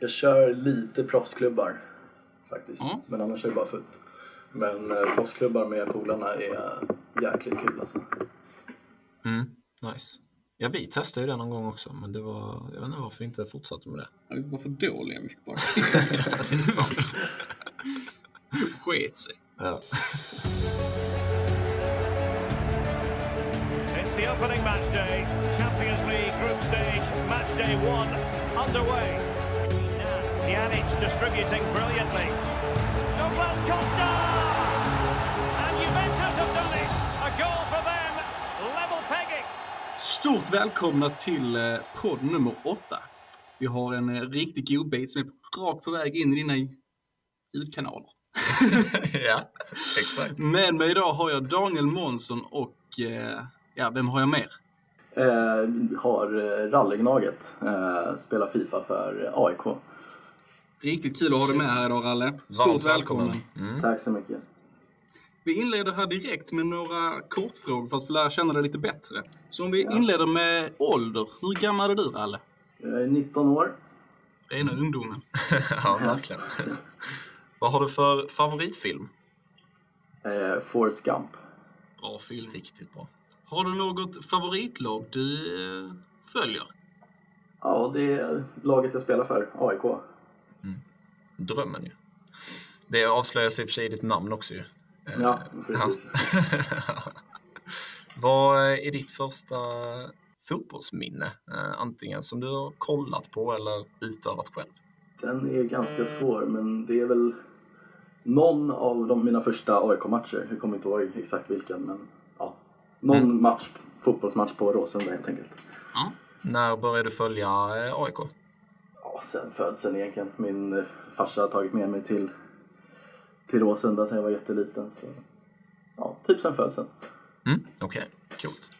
Jag kör lite proffsklubbar faktiskt. Mm. Men annars är det bara fullt. Men eh, proffsklubbar med polarna är jäkligt kul alltså. Mm, nice. Ja, vi testade ju det någon gång också, men det var, jag vet inte varför vi inte fortsatte med det. Ja, Vi var för dåliga, vi fick bara det är sant. sket sig. Ja. It's the opening match day. Champions League group stage, match day one underway. Pjanic distributing brilliantly. Douglas Costa! And Juventus have done it. A goal for them. Level pegging. Stort välkomna till eh, podd nummer åtta. Vi har en eh, riktig godbit som är rakt på väg in i dina ljudkanaler. ja, exakt. Med mig idag har jag Daniel Månsson och eh, ja, vem har jag mer? Eh, har Rallegnaget. Eh, spelar Fifa för AIK. Riktigt kul att ha dig med här idag, Ralle. Stort Varmt välkommen. välkommen. Mm. Tack så mycket. Vi inleder här direkt med några kortfrågor för att få lära känna dig lite bättre. Så om vi inleder med ålder. Hur gammal är du, Ralle? Jag är 19 år. Rena ungdomen. ja, verkligen. Vad har du för favoritfilm? Eh, Forrest Gump. Bra film. Riktigt bra. Har du något favoritlag du eh, följer? Ja, det är laget jag spelar för, AIK. Drömmen ju. Det avslöjas i och för sig i ditt namn också ju. Eh, Ja, precis. Vad är ditt första fotbollsminne? Eh, Antingen som du har kollat på eller utövat själv? Den är ganska svår, men det är väl någon av de, mina första AIK-matcher. Jag kommer inte ihåg exakt vilken, men ja. Någon match, fotbollsmatch på Råsunda helt enkelt. Ja. När började du följa eh, AIK? Ja, sen födseln egentligen. Min eh, farsa har tagit med mig till, till Råsunda sen jag var jätteliten. Så, ja, typ sen födseln. Mm, Okej, coolt.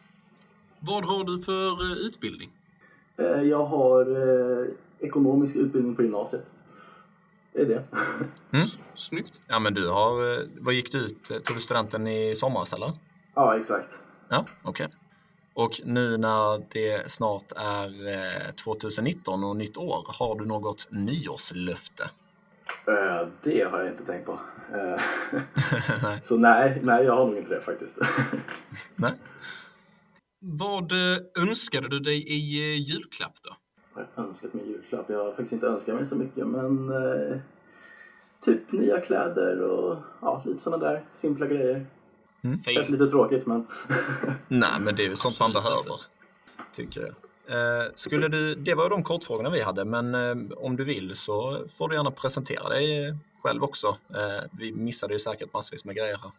Vad har du för eh, utbildning? Eh, Jag har ekonomisk utbildning på gymnasiet. Det är det. Mm. Snyggt. Ja, men du har... Vad gick du ut? Tog du studenten i somras eller? ja, exakt. Ja, okej. Och nu när det snart är eh, 2019 och nytt år, har du något nyårslöfte? Eh, Det har jag inte tänkt på. Eh, Nej. Så nej, nej, jag har nog inte det faktiskt. Nej? Vad eh, önskade du dig i eh, julklapp då? Jag har önskat mig julklapp. Jag har faktiskt inte önskat mig så mycket men eh, typ nya kläder och ja, lite sådana där simpla grejer. Kanske lite Fint. tråkigt men Nej, men det är ju sånt man behöver, tycker jag. Eh, skulle du, det var ju de kortfrågorna vi hade, men eh, om du vill så får du gärna presentera dig eh, själv också. Eh, vi missade ju säkert massvis med grejer här.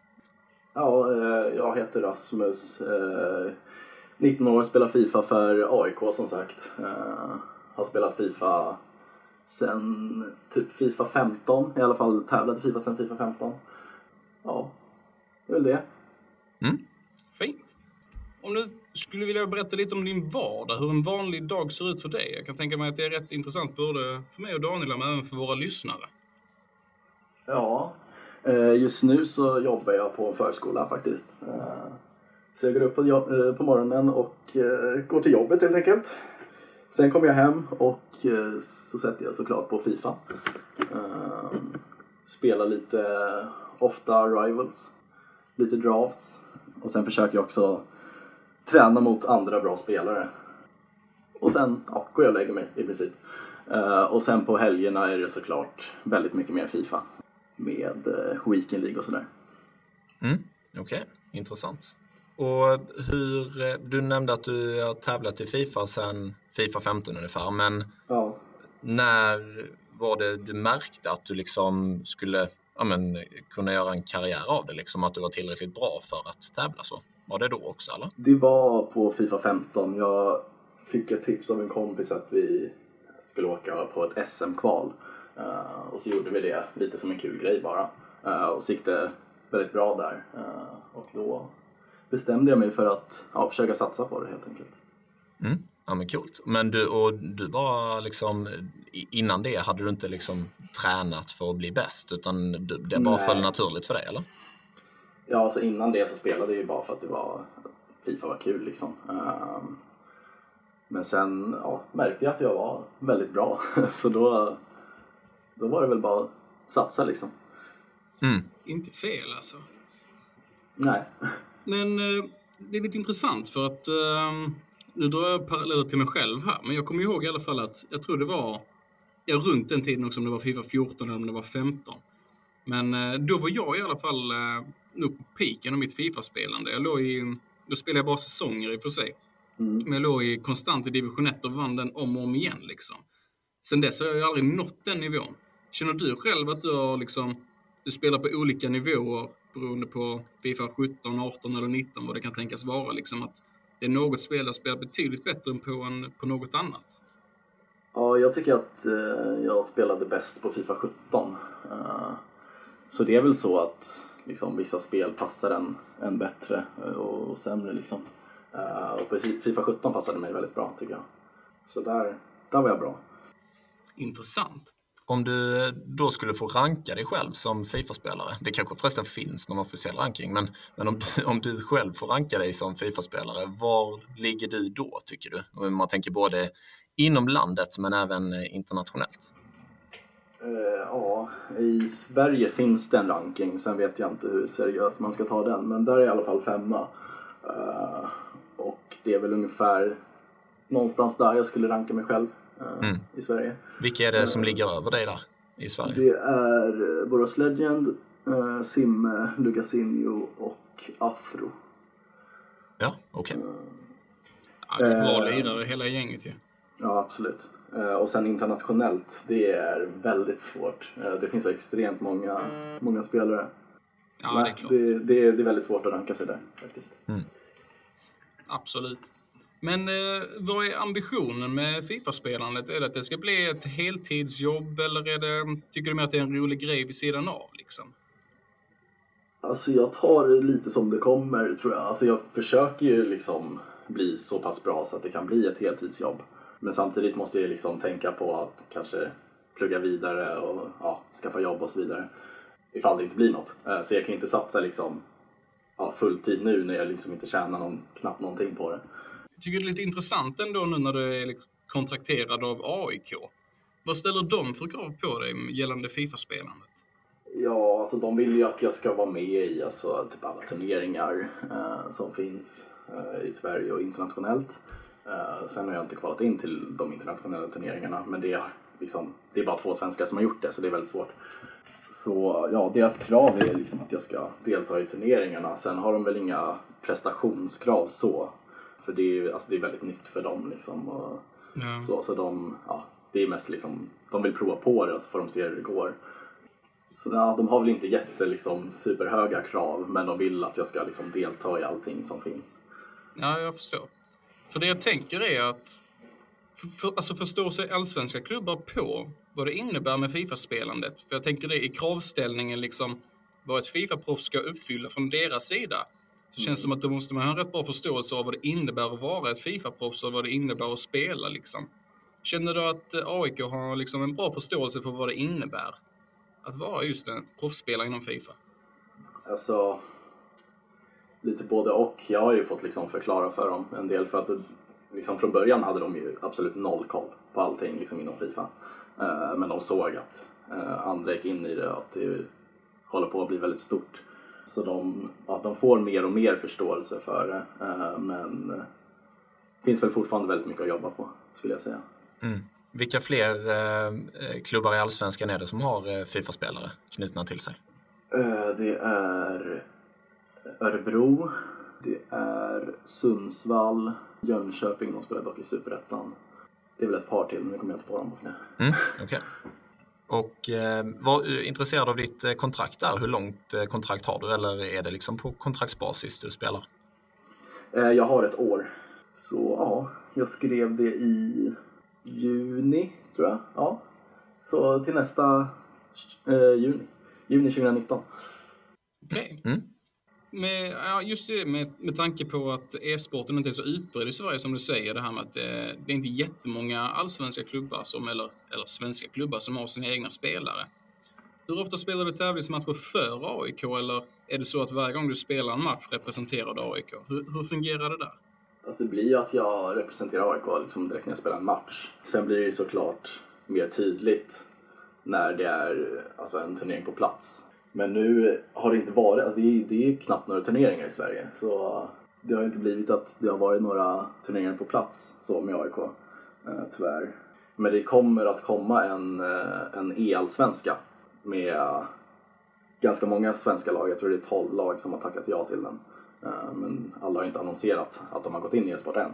ja, eh, jag heter Rasmus. Eh, 19 år, spelar Fifa för AIK som sagt. Eh, har spelat Fifa sen typ Fifa 15. I alla fall tävlat i Fifa sen Fifa 15. Ja, det är väl det. Fint. Om du skulle vilja berätta lite om din vardag, hur en vanlig dag ser ut för dig. Jag kan tänka mig att det är rätt intressant både för mig och Daniela, men även för våra lyssnare. Ja, eh, just nu så jobbar jag på förskola faktiskt. Eh, Så jag går upp på, eh, morgonen och går till jobbet helt enkelt. Sen kommer jag hem och så sätter jag såklart på Fifa. Spelar lite ofta Rivals, lite drafts och sen försöker jag också träna mot andra bra spelare. Och sen ja, går jag och lägger mig i princip. Eh, och sen på helgerna är det såklart väldigt mycket mer Fifa med uh, Weekend League och sådär. Mm, Okej, intressant. Och hur, eh, du nämnde att du har tävlat i Fifa sedan Fifa 15 ungefär, men Ja. när var det du märkte att du liksom skulle ja, men, kunna göra en karriär av det, liksom att du var tillräckligt bra för att tävla så? Var det då också eller? Det var på Fifa 15. Jag fick ett tips av en kompis att vi skulle åka på ett SM-kval. Eh, och så gjorde vi det lite som en kul grej bara. Eh, och så gick det väldigt bra där. Eh, och då bestämde jag mig för att ja, försöka satsa på det helt enkelt. Mm. Ja men coolt. Men du, och du var liksom, innan det hade du inte liksom tränat för att bli bäst utan du, det bara Nej. föll naturligt för dig eller? Ja, alltså innan det så spelade jag ju bara för att det var Fifa var kul liksom. Ehm, Men sen ja, märkte jag att jag var väldigt bra. Så då då var det väl bara att satsa liksom. Mm. Inte fel alltså. Nej. Men eh, det är lite intressant för att eh, nu drar jag paralleller till mig själv här, men jag kommer ihåg i alla fall att jag tror det var ja, runt den tiden också, om det var Fifa 14 eller om det var 15. Men eh, då var jag i alla fall eh, nog på piken av mitt Fifa-spelande. Jag låg i, då spelade jag bara säsonger i och för sig. Mm. Men jag låg i konstant i division 1 och vann den om och om igen. Liksom. Sen dess har jag ju aldrig nått den nivån. Känner du själv att du har liksom, du spelar på olika nivåer beroende på Fifa 17, 18 eller 19 vad det kan tänkas vara? Liksom att det är något spel jag spelar betydligt bättre än på, en, på något annat. Ja, jag tycker att eh, jag spelade bäst på Fifa 17. Eh, så det är väl så att liksom, vissa spel passar en, en bättre eh, och, och sämre. Liksom. Eh, och på Fi- Fifa 17 passade mig väldigt bra tycker jag. Så där, där var jag bra. Intressant. Om du då skulle få ranka dig själv som Fifa-spelare, det kanske förresten finns någon officiell ranking, men, men om, du, om du själv får ranka dig som Fifa-spelare, var ligger du då tycker du? Om man tänker både inom landet men även internationellt. Eh, ja, i Sverige finns det en ranking. Sen vet jag inte hur seriöst man ska ta den. Men där är jag i alla fall femma. Eh, och det är väl ungefär någonstans där jag skulle ranka mig själv Mm. i Sverige. Vilka är det som ligger över dig där i Sverige? Det är eh, Boros Legend, eh, Simme, Lugasinho och Afro. Ja, okej. Ja, det är bra Eh. lirare hela gänget ju. Ja, absolut. Eh, Och sen internationellt, det är väldigt svårt. Eh, Det finns extremt många, många spelare. Ja, det är klart. Det, det, det är väldigt svårt att ranka sig där faktiskt. Absolut. Men eh, vad är ambitionen med Fifa-spelandet? Är det att det ska bli ett heltidsjobb eller är det, tycker du mer att det är en rolig grej vid sidan av? Liksom? Alltså jag tar det lite som det kommer tror jag. Alltså jag försöker ju liksom bli så pass bra så att det kan bli ett heltidsjobb. Men samtidigt måste jag liksom tänka på att kanske plugga vidare och ja, skaffa jobb och så vidare. Ifall det inte blir något. Eh, så jag kan inte satsa liksom ja, fulltid nu när jag liksom inte tjänar någon, knappt någonting på det. Tycker det är lite intressant ändå nu när du är liksom kontrakterad av AIK. Vad ställer de för krav på dig gällande Fifa-spelandet? Ja, alltså de vill ju att jag ska vara med i alltså, typ alla turneringar eh, som finns eh, i Sverige och internationellt. Eh, sen har jag inte kvalat in till de internationella turneringarna men det är, liksom, det är bara två svenskar som har gjort det så det är väldigt svårt. Så ja, deras krav är liksom att jag ska delta i turneringarna. Sen har de väl inga prestationskrav så. För det är, alltså, det är väldigt nytt för dem liksom. Och, Ja. så, så de, ja, det är mest liksom, de vill prova på det och så får de se hur det går. Så ja, de har väl inte jätte liksom, superhöga krav men de vill att jag ska liksom, delta i allting som finns. Ja, jag förstår. För det jag tänker är att för, alltså förstår sig allsvenska klubbar på vad det innebär med Fifa-spelandet? För jag tänker det i kravställningen, liksom vad ett Fifa-proffs ska uppfylla från deras sida. Så känns det som att då måste man ha en rätt bra förståelse av vad det innebär att vara ett Fifa-proffs och vad det innebär att spela. Liksom. Känner du att eh, AIK har liksom en bra förståelse för vad det innebär att vara just en proffsspelare inom Fifa? Alltså, lite både och. Jag har ju fått liksom förklara för dem en del för att liksom från början hade de ju absolut noll koll på allting liksom inom Fifa. Eh, men de såg att eh, andra gick in i det och att det håller på att bli väldigt stort. Så de, ja, de får mer och mer förståelse för det. Eh, men det finns väl fortfarande väldigt mycket att jobba på skulle jag säga. Mm. Vilka fler eh, klubbar i allsvenskan är det som har eh, Fifa-spelare knutna till sig? Det är Örebro, det är Sundsvall, Jönköping, de spelar dock i Superettan. Det är väl ett par till, men nu kommer jag inte på dem. Mm, okej. Och eh, var du intresserad av ditt eh, kontrakt där? Hur långt eh, kontrakt har du eller är det liksom på kontraktsbasis du spelar? Eh, Jag har ett år. Så ja, jag skrev det i juni, tror jag. Ja. Så till nästa eh, juni. Juni 2019. Okej. Mm. Med, ja, just det, med, med tanke på att e-sporten inte är så utbredd i Sverige som du säger, det här med att det, det är inte jättemånga allsvenska klubbar som, eller, eller svenska klubbar som har sina egna spelare. Hur ofta spelar du tävlingsmatcher för AIK eller är det så att varje gång du spelar en match representerar du AIK? Hur, hur fungerar det där? Alltså det blir ju att jag representerar AIK liksom direkt när jag spelar en match. Sen blir det ju såklart mer tydligt när det är alltså, en turnering på plats. Men nu har det inte varit, alltså, det, är, det är knappt några turneringar i Sverige så det har inte blivit att det har varit några turneringar på plats så med AIK, eh, tyvärr. Men det kommer att komma en, eh, en e-allsvenska med ganska många svenska lag, jag tror det är 12 lag som har tackat ja till den. Eh, men alla har inte annonserat att de har gått in i e-sport än.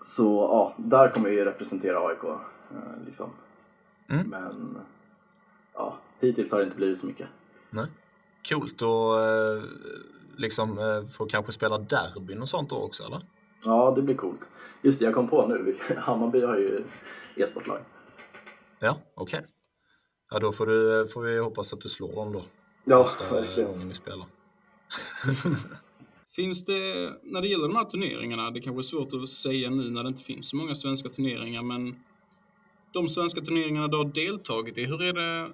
Så ja, där kommer vi representera AIK. eh, Liksom. Mm. Men ja, hittills har det inte blivit så mycket. Nej. Coolt och eh, liksom eh, få kanske spela derbyn och sånt då också eller? Ja, det blir coolt. Just det, jag kom på nu. Hammarby har ju e-sportlag. Ja, okej. Ja, då får, du, får vi hoppas att du slår dem då. Ja, Första verkligen. gången ni spelar. Finns det, när det gäller de här turneringarna, det kanske är svårt att säga nu när det inte finns så många svenska turneringar, men de svenska turneringarna du har deltagit i, hur är det?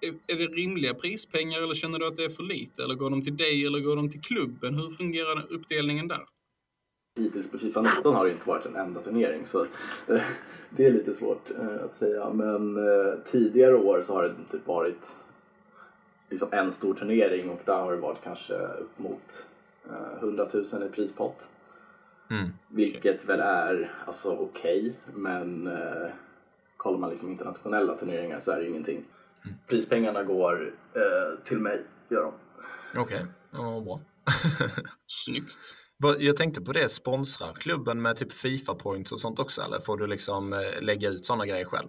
Är, det rimliga prispengar eller känner du att det är för lite? Eller går de till dig eller går de till klubben? Hur fungerar uppdelningen där? Hittills på Fifa 19 har det inte varit en enda turnering så eh, det är lite svårt eh, att säga. Men eh, tidigare år så har det inte varit liksom en stor turnering och där har det varit kanske upp mot eh, 100 000 i prispott. Mm. Vilket väl är alltså okej men eh, kollar man liksom internationella turneringar så är det ju ingenting. Prispengarna går eh, till mig, gör de. Okej, ja, vad bra. Snyggt. Jag tänkte på det, sponsrar klubben med typ Fifa points och sånt också eller får du liksom eh, lägga ut sådana grejer själv?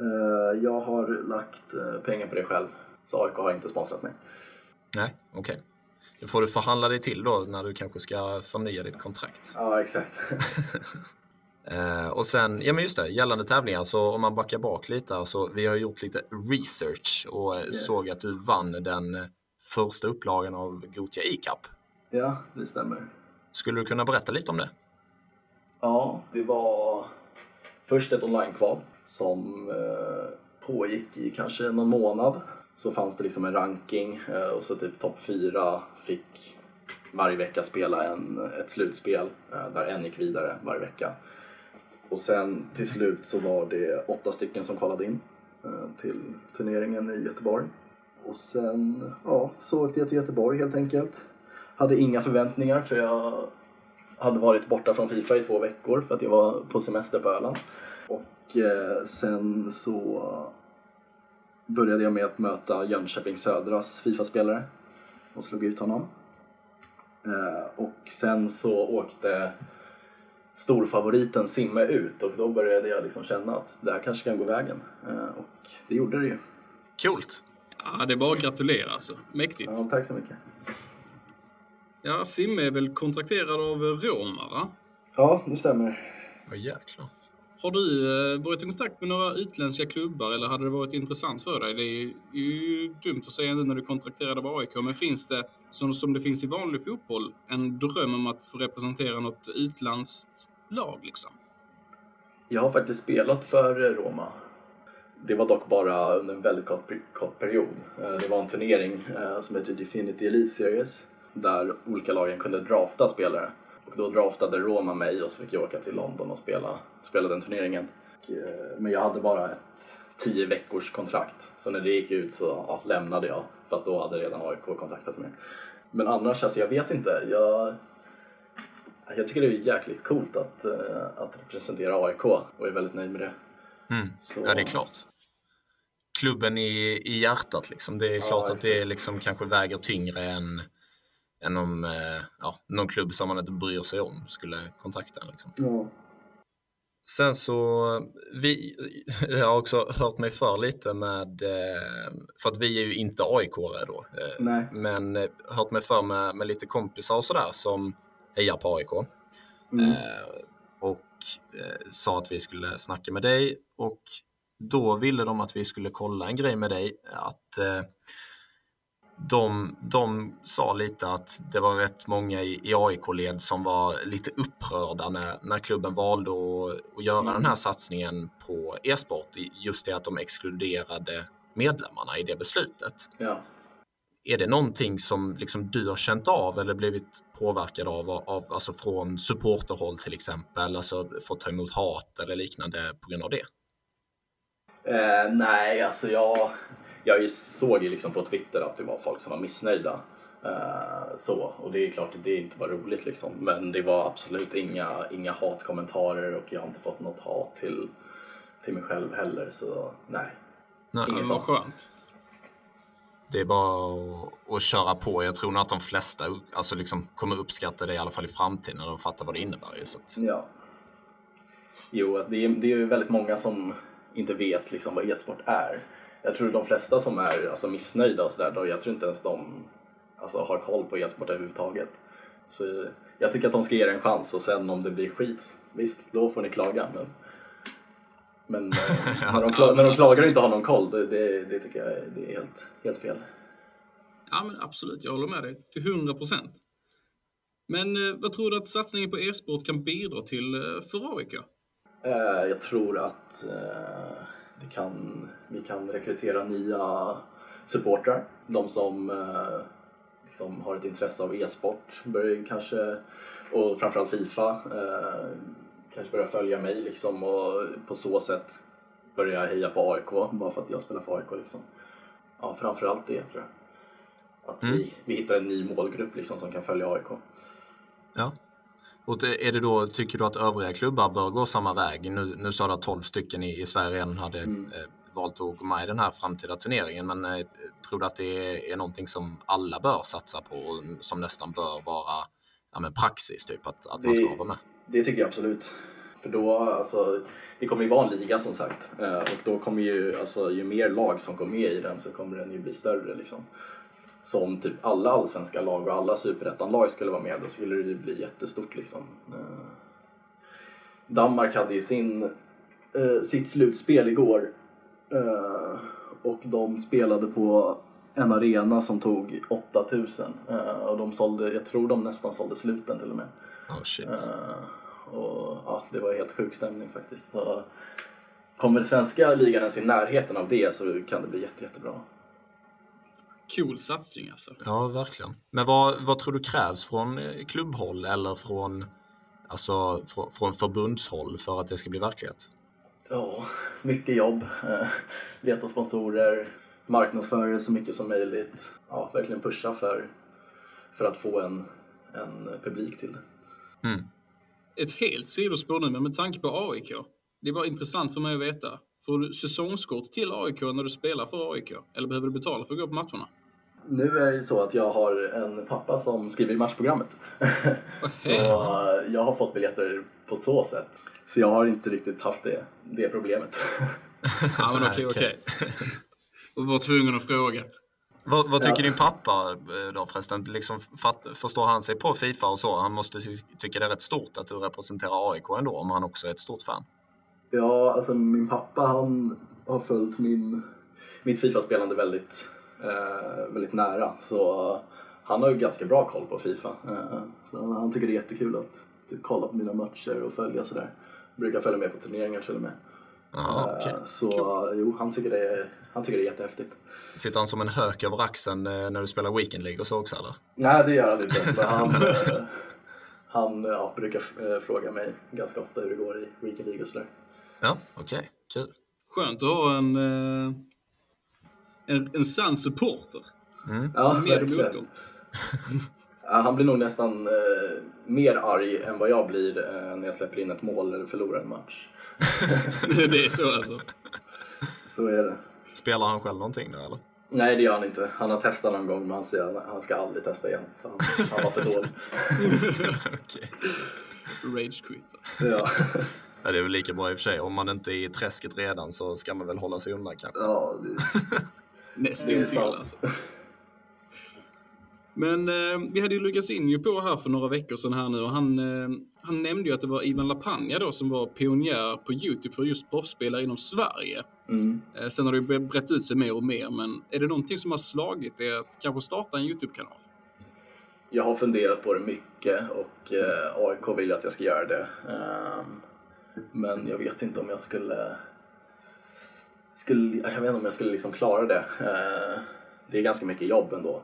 Eh, jag har lagt eh, pengar på det själv så AIK har inte sponsrat mig. Nej, okej. Då får du förhandla dig till då när du kanske ska förnya ditt kontrakt. Ja, exakt. Eh, och sen, ja men just det, gällande tävlingar, så om man backar bak lite, alltså, vi har gjort lite research och eh, Yes. såg att du vann den första upplagan av Gothia E-cup. ja, det stämmer. Skulle du kunna berätta lite om det? Ja, det var först ett online-kval som eh, pågick i kanske någon månad. Så fanns det liksom en ranking eh, och så typ topp fyra fick varje vecka spela en, ett slutspel eh, där en gick vidare varje vecka. Och sen till slut så var det åtta stycken som kvalade in eh, till turneringen i Göteborg. Och sen, ja, så åkte jag till Göteborg helt enkelt. Hade inga förväntningar för jag hade varit borta från Fifa i två veckor för att jag var på semester på Öland. Och eh, sen så började jag med att möta Jönköping Södras Fifa-spelare och slog ut honom. Eh, och sen så åkte storfavoriten Simme ut och då började jag liksom känna att det här kanske kan gå vägen. Eh, och det gjorde det ju. Coolt! Ja, det är bara att gratulera alltså. Mäktigt. Ja, tack så mycket. Ja, Simme är väl kontrakterad av Roma, va? Ja, det stämmer. Vad jäklar. Har du eh, varit i kontakt med några utländska klubbar eller hade det varit intressant för dig? Det är ju dumt att säga nu när du är kontrakterad av AIK, men finns det, som, som det finns i vanlig fotboll, en dröm om att få representera något utländskt lag liksom? Jag har faktiskt spelat för Roma. Det var dock bara under en väldigt kort, kort period. Eh, det var en turnering eh, som heter Definity Elite Series där olika lagen kunde drafta spelare. Och då draftade Roma mig och så fick jag åka till London och spela, spela den turneringen. Och, eh, Men jag hade bara ett 10 veckors kontrakt. Så när det gick ut så ja, lämnade jag för att då hade redan AIK kontaktat mig. Men annars, alltså jag vet inte. Jag, jag tycker det är jäkligt coolt att, eh, att representera AIK och är väldigt nöjd med det. Mm. Så, Ja, det är klart. Klubben i, i hjärtat liksom. Det är Ja, klart att det liksom kanske väger tyngre än, än om eh, ja, någon klubb som man inte bryr sig om skulle kontakta. Liksom. Ja. Sen så, vi, jag har också hört mig för lite med, eh, för att vi är ju inte aik då, eh, Nej. men eh, hört mig för med, med lite kompisar och sådär som hejar på AIK. Mm. Och sa att vi skulle snacka med dig och då ville de att vi skulle kolla en grej med dig. Att de, de sa lite att det var rätt många i, i AIK-led som var lite upprörda när, när klubben valde att, att göra Mm. den här satsningen på e-sport. Just det att de exkluderade medlemmarna i det beslutet. Ja. Är det någonting som liksom du har känt av eller blivit påverkad av, av alltså från supporterhåll till exempel, alltså fått ta emot hat eller liknande på grund av det? Eh, nej, alltså jag, jag såg ju liksom på Twitter att det var folk som var missnöjda. Eh, så, och det är klart att det inte var roligt liksom. Men det var absolut inga, inga hatkommentarer och jag har inte fått något hat till, till mig själv heller. Så nej. Nej. Inget vad skönt. Det är bara att, att köra på. Jag tror nog att de flesta alltså liksom, kommer uppskatta det i alla fall i framtiden när de fattar vad det innebär. ju, Så att, Ja. Jo, det är, det är väldigt många som inte vet liksom vad e-sport är. Jag tror de flesta som är alltså, missnöjda och sådär, jag tror inte ens de alltså, har koll på e-sport överhuvudtaget. Så jag tycker att de ska ge det en chans och sen om det blir skit, visst, då får ni klaga. Men, men eh, när, de kla- när de klagar och inte har någon koll, det, det, det tycker jag är- det är helt, helt fel. Ja, men absolut. Jag håller med dig till 100 procent. Men eh, vad tror du att satsningen på e-sport kan bidra till eh, för AIK? Jag tror att det kan, vi kan rekrytera nya supportrar. De som eh, liksom har ett intresse av e-sport börjar kanske, och framförallt Fifa, eh, kanske börja följa mig liksom och på så sätt börja heja på AIK bara för att jag spelar för AIK. Liksom. Ja, framförallt det tror jag. Att vi, vi hittar en ny målgrupp liksom, som kan följa AIK. ja. Och det- är det då, tycker du att övriga klubbar bör gå samma väg? Nu, nu sa du att 12 stycken i, i Sverige redan hade eh, valt att gå med i den här framtida turneringen. Men eh, tror du att det är, är någonting som alla bör satsa på och som nästan bör vara ja, men praxis, typ att, att man ska Det- vara med? Det tycker jag absolut. För då, alltså, det kommer ju vara en liga som sagt. Eh, Och då kommer ju, alltså, ju mer lag som går med i den så kommer den ju bli större liksom. Så om typ alla allsvenska lag och alla superettan-lag skulle vara med då skulle det ju bli jättestort liksom. Eh, Danmark hade ju sin, eh, sitt slutspel igår. Eh, och de spelade på en arena som tog 8000. Eh, och de sålde, jag tror de nästan sålde sluten till och med. Oh, shit. Eh, och ja, det var helt sjuk stämning faktiskt. Och kommer svenska ligan ens i närheten av det så kan det bli jätte, jättebra. Cool satsning alltså. Ja, verkligen. Men vad, vad tror du krävs från eh, klubbhåll eller från, alltså, från, från förbundshåll för att det ska bli verklighet? Ja, mycket jobb. Eh, leta sponsorer, marknadsföra så mycket som möjligt. Ja, verkligen pusha för, för att få en, en publik till det. Ett helt sidospår nu, men med tanke på AIK. Det är bara intressant för mig att veta. Får du säsongskort till AIK när du spelar för AIK? Eller behöver du betala för att gå på matcherna? Nu är det så att jag har en pappa som skriver i matchprogrammet. så jag har fått biljetter på så sätt. Så jag har inte riktigt haft det, det problemet. Ja, men okej, Okej. Och var tvungen att fråga. Vad, vad tycker Ja. din pappa eh, då förresten? Liksom, fatt, förstår han sig på Fifa och så? Han måste ty tycka det är rätt stort att du representerar AIK ändå om han också är ett stort fan. Ja, alltså min pappa han har följt min, mitt Fifa-spelande väldigt, väldigt nära. Så eh, han har ju ganska bra koll på Fifa. Eh, så han, tycker det är jättekul att typ, kolla på mina matcher och följa sådär. Brukar följa med på turneringar till och med. Jaha, Eh, okej. Så eh, jo, han tycker, det är, han tycker det är jättehäftigt. Sitter han som en hök över axeln eh, när du spelar Weekend League och så också eller? Nej, det gör han inte. Han, eh, han ja, brukar eh, fråga mig ganska ofta hur det går i Weekend League och sådär. Ja, okej. Kul. Skönt att ha en, eh, en, en sann supporter. Ja, Med och verkligen. motgång. Ja, Han blir nog nästan eh, mer arg än vad jag blir eh, när jag släpper in ett mål eller förlorar en match. det är så alltså. Så är det. Spelar han själv någonting nu eller? Nej, det gör han inte. Han har testat någon gång men han säger att han ska aldrig testa igen. Han, han var för dålig. Okej. Rage quitter. Ja. Ja, det är väl lika bra i och för sig. Om man inte är i träsket redan så ska man väl hålla sig undan kanske. Ja, det, Nästan Det är till sant. alltså. Men eh, vi hade ju Lukas Injo på här för några veckor sedan här nu och han, eh, han nämnde ju att det var Ivan Lapagna då som var pionjär på Youtube för just proffsspelare inom Sverige. mm. Eh, sen har det ju brett ut sig mer och mer, men är det någonting som har slagit er att kanske starta en Youtube-kanal? Jag har funderat på det mycket och eh, AIK vill att jag ska göra det. Ehm, men jag vet inte om jag skulle... skulle jag vet inte om jag skulle liksom klara det. Eh, det är ganska mycket jobb ändå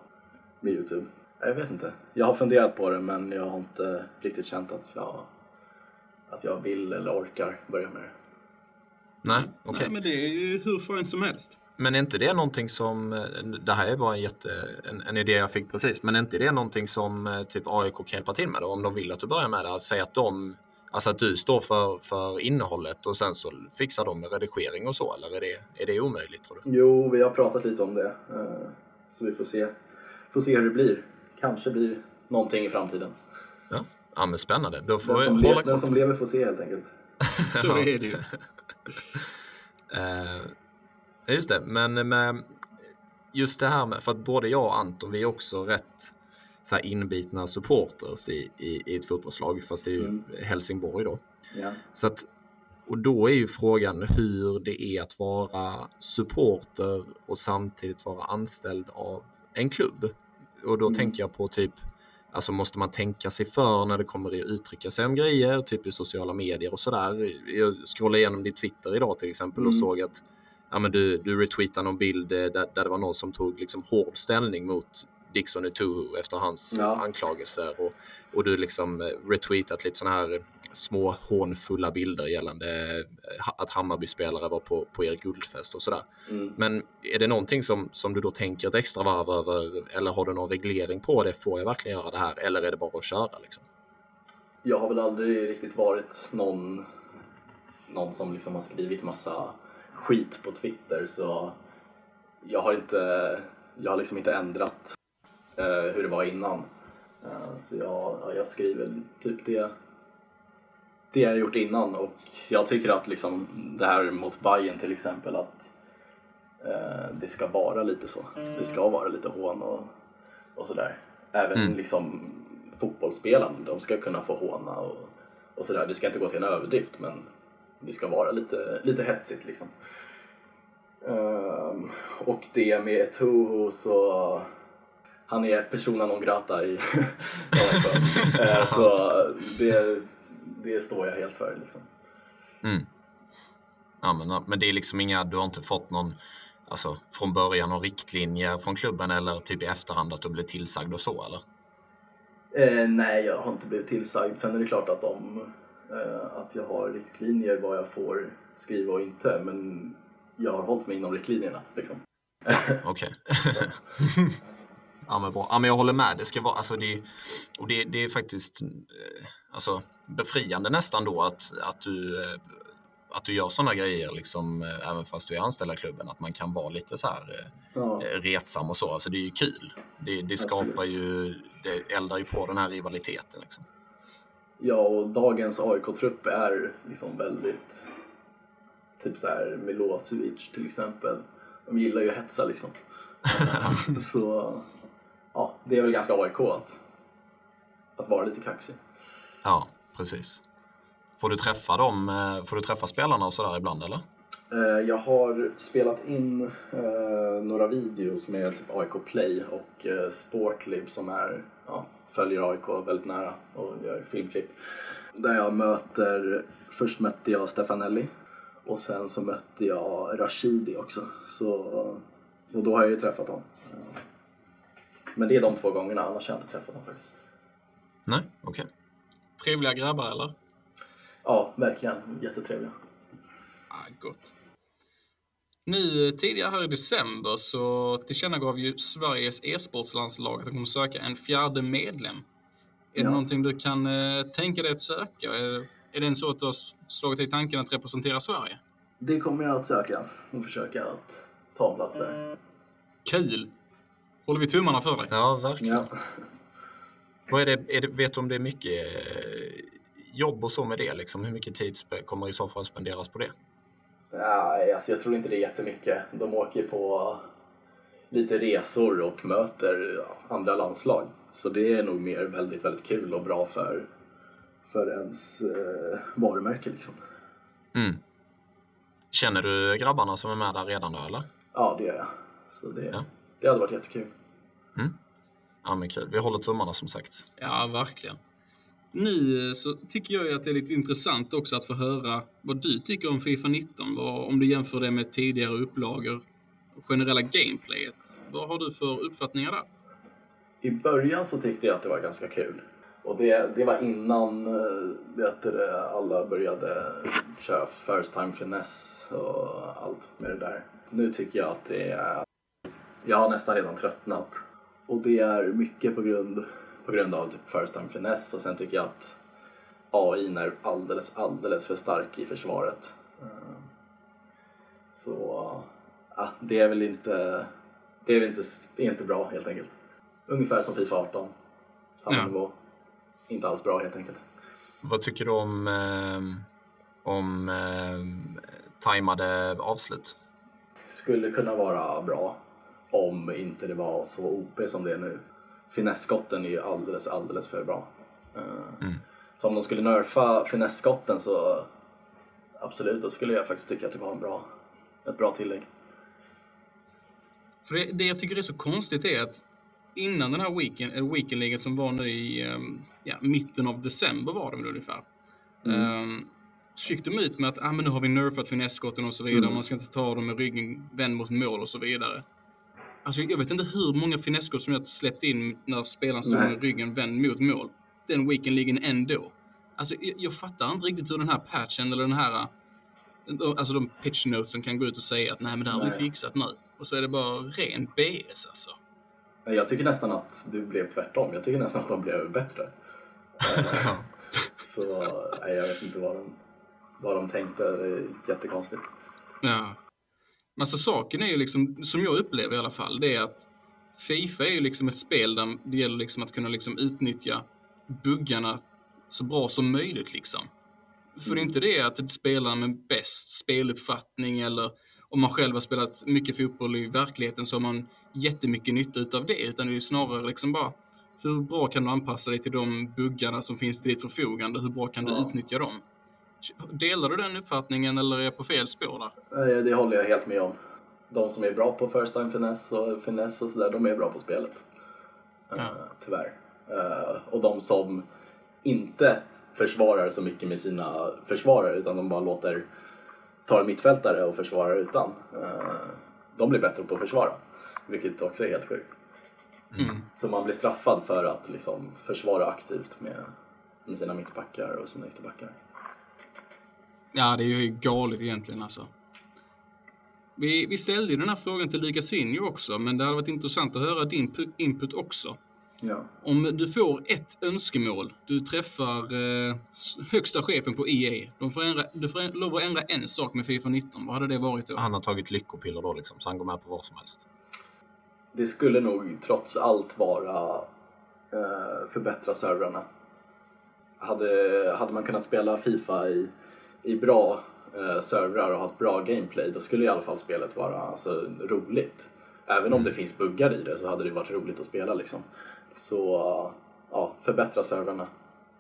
med Youtube. Jag vet inte. Jag har funderat på det men jag har inte riktigt känt att jag, att jag vill eller orkar börja med det. Nej, okej. Nej, men det är ju hur fint som helst. Men är inte det någonting som, det här är bara en, jätte, en, en idé jag fick precis, men är inte det någonting som eh, typ AIK kan hjälpa till med då? Om de vill att du börjar med det, att säga att de, alltså att du står för, för innehållet och sen så fixar de med redigering och så, eller är det, är det omöjligt tror du? Jo, vi har pratat lite om det. eh, Så vi får se, får se hur det blir. Kanske blir någonting i framtiden. Ja, ja men spännande. Då får Den som, hålla le- den som lever får se helt enkelt. Så är det ju. Eh, just det, men med just det här med, för att både jag och Anton, vi är också rätt så här inbitna supporters i, i, i ett fotbollslag, fast det är ju Mm. Helsingborg då. Ja. Så att, och då är ju frågan hur det är att vara supporter och samtidigt vara anställd av en klubb. Och då Mm. tänker jag på typ, alltså måste man tänka sig för när det kommer att uttrycka sig om grejer, typ i sociala medier och sådär. Jag scrollade igenom din Twitter idag till exempel och Mm. såg att ja, men du, du retweetade någon bild eh, där, där det var någon som tog liksom hård ställning mot Dixon Utuhu efter hans Ja. anklagelser och, och du liksom eh, retweetat lite sådana här små hånfulla bilder gällande eh, att Hammarby-spelare var på, på Erik Guldfest och sådär. Mm. Men är det någonting som, som du då tänker ett extra varv över eller har du någon reglering på det? Får jag verkligen göra det här eller är det bara att köra? Liksom? Jag har väl aldrig riktigt varit någon, någon som liksom har skrivit massa skit på Twitter så jag har inte, jag har liksom inte ändrat hur det var innan. Eh, så jag, ja, jag skriver typ det, det jag gjort innan och jag tycker att liksom det här mot Bayern till exempel att eh, det ska vara lite så. Det ska vara lite hån och, och sådär. Även Mm. liksom fotbollsspelarna, de ska kunna få håna och, och sådär. Det ska inte gå till en överdrift men det ska vara lite, lite hetsigt liksom. Ehm, och det med Toho så han är persona non grata i. Eh, Så det, det står jag helt för liksom. Mm. Ja, men, men det är liksom inga, du har inte fått någon, alltså från början någon riktlinje från klubben eller typ i efterhand att du blev tillsagd och så eller? Eh, nej, jag har inte blivit tillsagd. Sen är det klart att, de, eh, att jag har riktlinjer vad jag får skriva och inte. Men jag har hållit mig inom riktlinjerna. Liksom. Okej. ja men bra. Ja men jag håller med. Det ska vara, alltså det, och det, det är faktiskt eh, alltså, befriande nästan då att, att du eh, att du gör sådana grejer liksom eh, även fast du är anställd i klubben. Att man kan vara lite så här Ja, retsam och så. Alltså det är ju kul. Det, det skapar ju, det eldar ju på den här rivaliteten liksom. ja och dagens AIK-trupp är liksom väldigt typ så här Milosevic till exempel. De gillar ju att hetsa liksom. Så det är väl ganska AIK att, att vara lite kaxig. Ja, precis. Får du träffa dem, eh, får du träffa spelarna och sådär ibland eller? Eh, Jag har spelat in eh, några videos med typ AIK Play och Sportlib som är, ja, följer AIK väldigt nära och gör filmklipp. Där jag möter, först mötte jag Stefanelli och sen så mötte jag Rashidi också. Så, och då har jag ju träffat dem. Men det är de två gångerna, annars har jag inte träffat dem faktiskt. Nej, okej. Trevliga grabbar eller? Ja, verkligen. Jättetrevliga. Ah, gott. Nu tidigare här i december så tillkännagav ju Sveriges e-sportslandslag att de kommer söka en fjärde medlem. Är Ja. det någonting du kan eh, tänka dig att söka? Är, är det en så att du har slagit dig i tanken att representera Sverige? Det kommer jag att söka och försöka att ta en plats där. Kul! Håller vi tummarna för dig. Ja, verkligen. Ja. Vad är det, är det, vet du om det är mycket eh, jobb och så med det? Liksom? Hur mycket tid kommer i så fall spenderas på det? Nej, alltså jag tror inte det är jättemycket. De åker på lite resor och möter andra landslag. Så det är nog mer väldigt, väldigt kul och bra för, för ens eh, varumärke liksom. Mm. Känner du grabbarna som är med där redan då eller? Ja, det gör jag. Så det, Ja. Det hade varit jättekul. Ja men kul, vi håller tummarna som sagt. Ja, verkligen. Nu eh, så tycker jag att det är lite intressant också att få höra vad du tycker om Fifa 19. Vad, om du jämför det med tidigare upplagor och generella gameplayet. Vad har du för uppfattningar där? I början så tyckte jag att det var ganska kul. Och det, det var innan eh, vet du, alla började köra first time finesse och allt med det där. Nu tycker jag att det är... Jag har nästan redan tröttnat. Och det är mycket på grund, på grund av typ first time finesse och sen tycker jag att AI är alldeles, alldeles för stark i försvaret. Eh, Så ja, det är väl inte, det är väl inte, det är inte bra helt enkelt. Ungefär som Fifa 18. Samma Ja. nivå. Inte alls bra helt enkelt. Vad tycker du om, eh, om eh, tajmade avslut? Skulle kunna vara bra om inte det var så OP som det är nu. Finessskotten är ju alldeles, alldeles för bra. Eh, Så om de skulle nerfa finessskotten så absolut, då skulle jag faktiskt tycka att det var en bra, ett bra tillägg. För det, det jag tycker är så konstigt är att innan den här weekend, eller weekendligan som var nu i ehm, ja, mitten av december var det väl ungefär. Um, så gick de ut med att ah, men nu har vi nerfat finessskotten och så vidare. Man ska inte ta dem med ryggen vänd mot mål och så vidare. Alltså, jag vet inte hur många finessskott som jag släppt in när spelaren Nej. med ryggen vänd mot mål. Den weekendligan ändå. Alltså, jag, jag fattar inte riktigt hur den här patchen eller den här eh, Alltså de pitch notesen kan gå ut och säga att nej men det här har vi fixat nu. Och så är det bara ren BS alltså. Nej, Jag tycker nästan att det blev tvärtom. Jag tycker nästan att de blev bättre. Så nej, jag vet inte vad de, vad de tänkte. Det är jättekonstigt. Ja. Men alltså saken är ju liksom, som jag upplever i alla fall, det är att Fifa är ju liksom ett spel där det gäller liksom att kunna liksom utnyttja buggarna så bra som möjligt liksom. För det är inte det att spelaren med bäst speluppfattning eller om man själv har spelat mycket fotboll i verkligheten så har man jättemycket nytta utav det. Utan det är ju snarare liksom bara hur bra kan du anpassa dig till de buggarna som finns till ditt förfogande? Hur bra kan du Ja. utnyttja dem? Delar du den uppfattningen eller är jag på fel spår där? Det håller jag helt med om. De som är bra på first time finesse och finesse och sådär, de är bra på spelet. Eh, Ja. tyvärr. Eh, och de som inte försvarar så mycket med sina försvarare utan de bara låter ta en mittfältare och försvara utan. eh, de blir bättre på att försvara. Vilket också är helt sjukt. Mm. Så man blir straffad för att liksom försvara aktivt med, med sina mittbackar och sina ytterbackar. Ja, det är ju galet egentligen alltså. Vi, vi ställde ju den här frågan till Lukas Injo också, men det hade varit intressant att höra din pu- input också. Ja. Om du får ett önskemål, du träffar eh, högsta chefen på EA. De får ändra, du får lov att ändra en sak med Fifa 19. Vad hade det varit då? Han har tagit lyckopiller då liksom, så han går med på vad som helst. Det skulle nog trots allt vara eh, förbättra servrarna. Hade, hade man kunnat spela Fifa i, i bra eh, servrar och ha ett bra gameplay då skulle i alla fall spelet vara alltså, roligt. Även om det finns buggar i det så hade det varit roligt att spela liksom. Så ja, förbättra servrarna.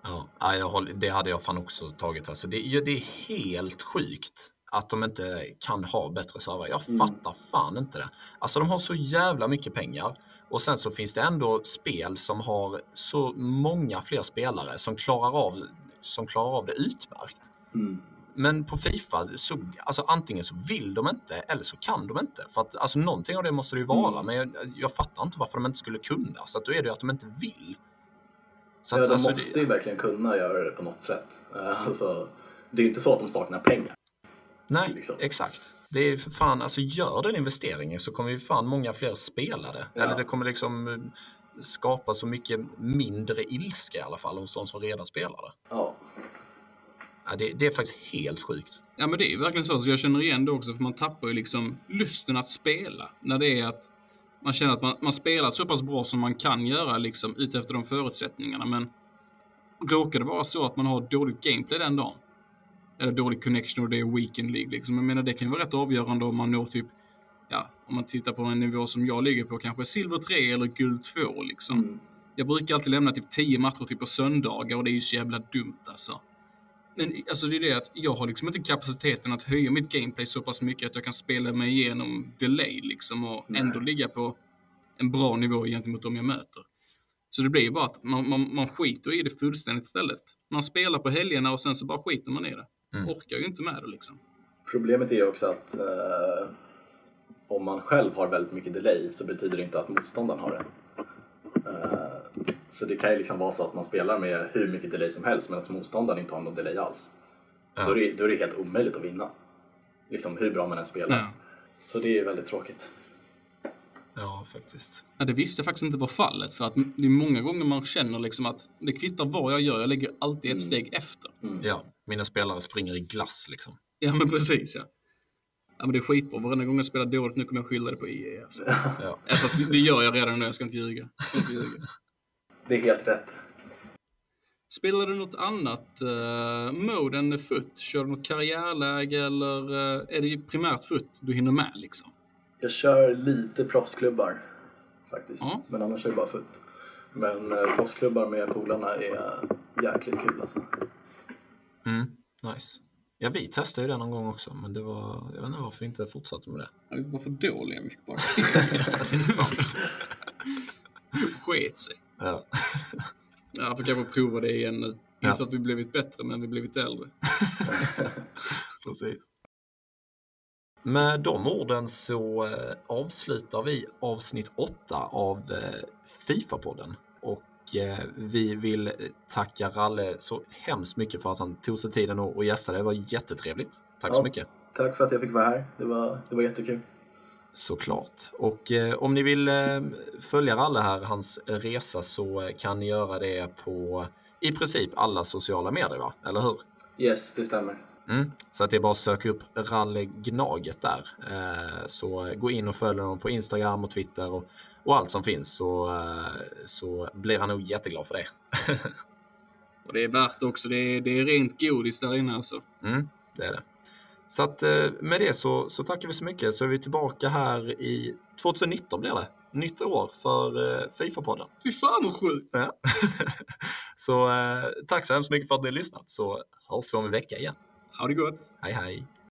Ja, ja, jag håller, det hade jag fan också tagit. Alltså, det, det är helt sjukt att de inte kan ha bättre servrar. Jag fattar fan inte det. Alltså de har så jävla mycket pengar och sen så finns det ändå spel som har så många fler spelare som klarar av, som klarar av det utmärkt. Mm. Men på Fifa, så, alltså antingen så vill de inte eller så kan de inte. För att alltså, någonting av det måste det ju vara. Mm. Men jag, jag fattar inte varför de inte skulle kunna. Så att då är det ju att de inte vill. Så Ja, att, de alltså, måste det, ju verkligen kunna göra det på något sätt. Eh, Alltså, det är inte så att de saknar pengar. nej, liksom. exakt. Det är för fan, alltså gör den investeringen så kommer ju fan många fler spela det. Ja. Eller det kommer liksom eh, skapa så mycket mindre ilska i alla fall hos de som redan spelar det. Ja. Ja, det, det är faktiskt helt sjukt. Ja, men det är ju verkligen så. så jag känner igen det också, för man tappar ju liksom lusten att spela. När det är att man känner att man, man spelar så pass bra som man kan göra liksom, utefter de förutsättningarna. Men råkar det vara så att man har dåligt gameplay den dagen, eller dålig connection och det är weekend League, liksom. jag menar det kan ju vara rätt avgörande om man når typ, ja, om man tittar på en nivå som jag ligger på, kanske silver 3 eller guld 2 liksom. Mm. Jag brukar alltid lämna typ 10 matcher typ på söndagar och det är ju så jävla dumt alltså. Men alltså det är det att jag har liksom inte kapaciteten att höja mitt gameplay så pass mycket att jag kan spela mig igenom delay liksom och Nej. ändå ligga på en bra nivå gentemot dem jag möter. Så det blir ju bara att man, man, man skiter i det fullständigt istället. Man spelar på helgerna och sen så bara skiter man i det. Mm. Orkar ju inte med det liksom. Problemet är ju också att eh, om man själv har väldigt mycket delay så betyder det inte att motståndaren har det. Eh, Så det kan ju liksom vara så att man spelar med hur mycket delay som helst men att motståndaren inte har någon delay alls. Ja. Då, är det, då är det helt omöjligt att vinna. Liksom hur bra man än spelar. Ja. Så det är väldigt tråkigt. Ja, faktiskt. Ja, det visste jag faktiskt inte var fallet. För att det är många gånger man känner liksom att det kvittar vad jag gör, jag lägger alltid ett steg efter. Ja, mina spelare springer i glass liksom. Ja, men precis ja. Ja, men det är skitbra. Varenda gång jag spelar dåligt nu kommer jag skylla det på IE. Alltså. Ja. Ja, fast det- det gör jag redan nu, jag ska inte ljuga. Jag ska inte ljuga. Det är helt rätt. Spelar du något annat uh, mode än FUT? Kör du något karriärläge eller eh, är det primärt FUT du hinner med liksom? Jag kör lite proffsklubbar faktiskt. Ja. Men annars är det bara futt. Men eh, proffsklubbar med polarna är jäkligt kul alltså. Mm, nice. Ja, vi testade ju det någon gång också, men det var, jag vet inte varför vi inte fortsatte med det. Ja, Vi var för dåliga, vi fick bara det är sant. Sket sig. Ja. Ja, får kanske prova det igen nu. Ja. Inte så att vi blivit bättre, men vi blivit äldre. Precis. Med de orden så eh, avslutar vi avsnitt 8 av eh, Fifa-podden. Och eh, vi vill tacka Ralle så hemskt mycket för att han tog sig tiden och gästade. Det var jättetrevligt. Tack så Ja. mycket. Tack för att jag fick vara här. Det var, det var jättekul. Såklart. Och eh, om ni vill eh, följa Ralle här, hans resa, så eh, kan ni göra det på i princip alla sociala medier, va? Eller hur? Yes, det stämmer. Mm. Så att det är bara att söka upp Ralle Gnaget där. Eh, så gå in och följ honom på Instagram och Twitter och, och allt som finns så, eh, så blir han nog jätteglad för det. Och det är värt också. Det är, det är rent godis där inne alltså. Mm, det är det. Så att eh, med det så, så tackar vi så mycket så är vi tillbaka här i 2019 blir det. Nytt år för eh, Fifa-podden. Fy fan vad sjukt! Ja. så eh, tack så hemskt mycket för att ni har lyssnat så hörs vi om en vecka igen. Ha det gott! Hej hej!